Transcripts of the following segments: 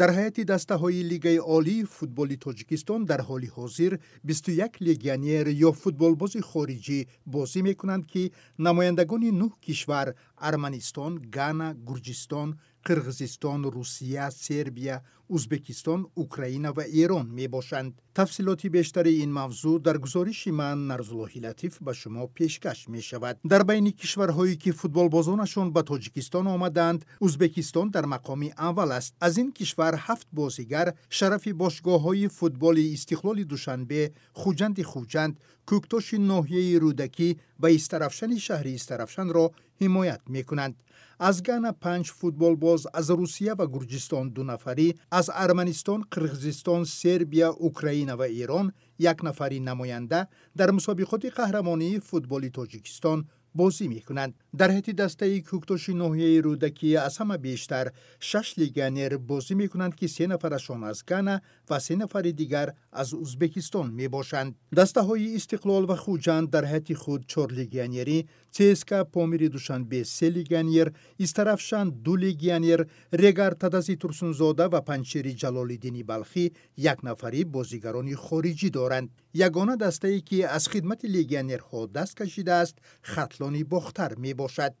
дар ҳайати дастаҳои лигаи олии футболи тоҷикистон дар ҳоли ҳозир 21 легионер ё футболбози хориҷӣ бозӣ мекунанд ки намояндагони нӯҳ кишвар арманистон гана гурҷистон қирғизистон русия сербия узбекистон украина ва эрон мебошанд тафсилоти бештари ин мавзӯъ дар гузориши ман нарзуллоҳи латиф ба шумо пешкаш мешавад дар байни кишварҳое ки футболбозонашон ба тоҷикистон омаданд узбекистон дар мақоми аввал аст аз ин кишвар ҳафт бозигар шарафи бошгоҳҳои футболи истиқлоли душанбе хуҷанди хуҷанд кӯктоши ноҳияи рӯдакӣ ва истарафшани шаҳри истарафшанро حمایت می‌کنند. از گانا پنج فوتبال باز از روسیه و گرجستان دو نفری، از ارمنستان، قرغزستان، سربیا، اوکراین و ایران یک نفری نماینده در مسابقات قهرمانی فوتبال تاجیکستان بازی می کنند. در حتی دسته کوکتوش نوحیه رودکی از همه بیشتر شش لیگانیر بازی می کنند که سه نفرشان از گانا و سه نفر دیگر از ازبکستان می باشند. دسته های استقلال و خوجان در حتی خود چهار لیگنری، چیسکا پامیر دوشنبه سه لیگانیر، استرافشان دو لیگنر، رگار تدازی ترسونزاده و پنچری جلال دینی بلخی یک نفری بازیگران خارجی دارند. یگانه دسته ای که از خدمت لیگنرها دست کشیده است خطلا افغانستانی بختر می باشد.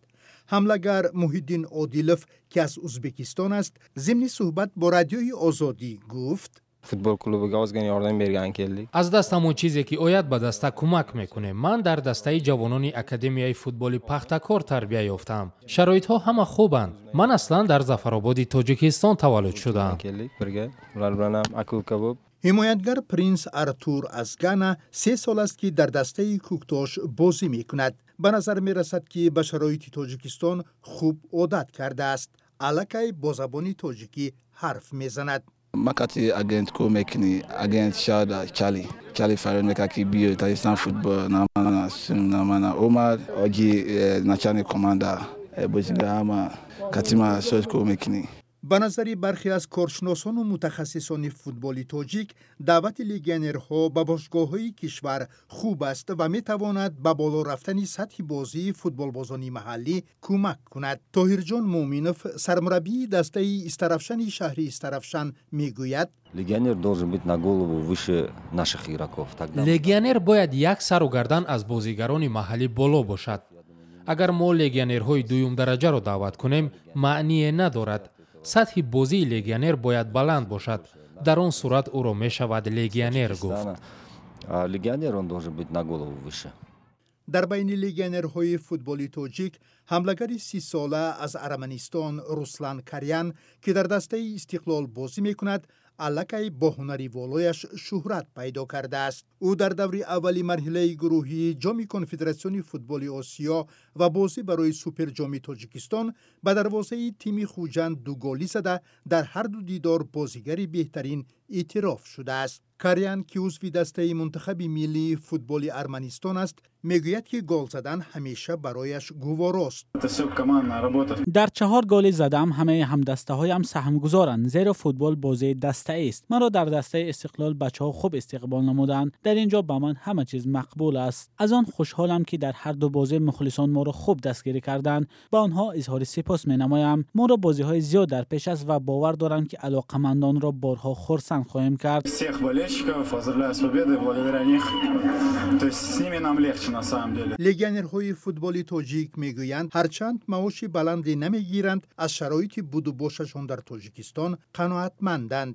حملگر محیدین عادیلف که از ازبکستان است ضمن صحبت با رادیوی آزادی گفت فوتبال کلوب ازگان یاردن برگان کلی از دست همون چیزی که اوید به دسته کمک می‌کنه من در دسته جوانان اکادمیای فوتبال پختکار تربیت یافتم. شرایط ها همه خوبند. من اصلا در زفرآباد تاجیکستان تولد شدم. حمایتگر پرینس ارتور از گانا سه سال است که در دسته کوکتاش بازی می‌کند. ба назар мерасад ки ба шароити тоҷикистон хуб одат кардааст. Аллакай бо забони тоҷикӣ ҳарф мезанад. Макати агент ку мекунӣ агент шада чали чали фаред мекард ки биё таҷикистан футбол намана сум намана омад. Оҷи э, начальник команда э, бозингаама катима соз ку мекунӣ ба назари бархе аз коршиносону мутахассисони футболи тоҷик даъвати легионерҳо ба бошгоҳҳои кишвар хуб аст ва метавонад ба боло рафтани сатҳи бозии футболбозони маҳаллӣ кӯмак кунад. Тоҳирҷон муъминов сармураббии дастаи истарафшани шаҳри истарафшан мегӯяд. Легионер бояд як сару гардан аз бозигарони маҳаллӣ боло бошад. Агар мо легионерҳои дуюмдараҷаро даъват кунем маъние надорад сатҳи бозии легионер бояд баланд бошад. Дар он сурат ӯро мешавад легионер гуфт. дар байни легионерҳои футболи тоҷик ҳамлагари сисола аз арманистон руслан карян ки дар дастаи истиқлол бозӣ мекунад аллакай бо ҳунари волояш шӯҳрат пайдо кардааст. Ӯ дар даври аввали марҳилаи гурӯҳии ҷоми конфедератсиони футболи осиё ва бозӣ барои суперҷоми тоҷикистон ба дарвозаи тими хуҷанд дуголӣ зада дар ҳарду дидор бозигари беҳтарин эътироф шудааст کاریان که عضو دسته منتخب ملی فوتبال ارمنستان است می‌گوید که گل زدن همیشه برایش گواراست در چهار گل زدم همه هم دسته هایم سهم گذارند زیرا فوتبال بازی دسته است. مرا در دسته استقلال بچه ها خوب استقبال نمودند. در اینجا به من همه چیز مقبول است. از آن خوشحالم که در هر دو بازی مخلصان ما را خوب دستگیری کردند. با آنها اظهار سپاس می نمایم ما را بازی های زیاد در پیش است و باور دارم که علاقمندان را بارها خرسند خواهیم کرد. болельщиков, поздравляю с победой, благодаря них. То есть с ними нам легче на самом деле. легионерҳои футболи тоҷик мегӯянд ҳарчанд маоши баланде намегиранд аз шароити буду бошашон дар тоҷикистон қаноатманданд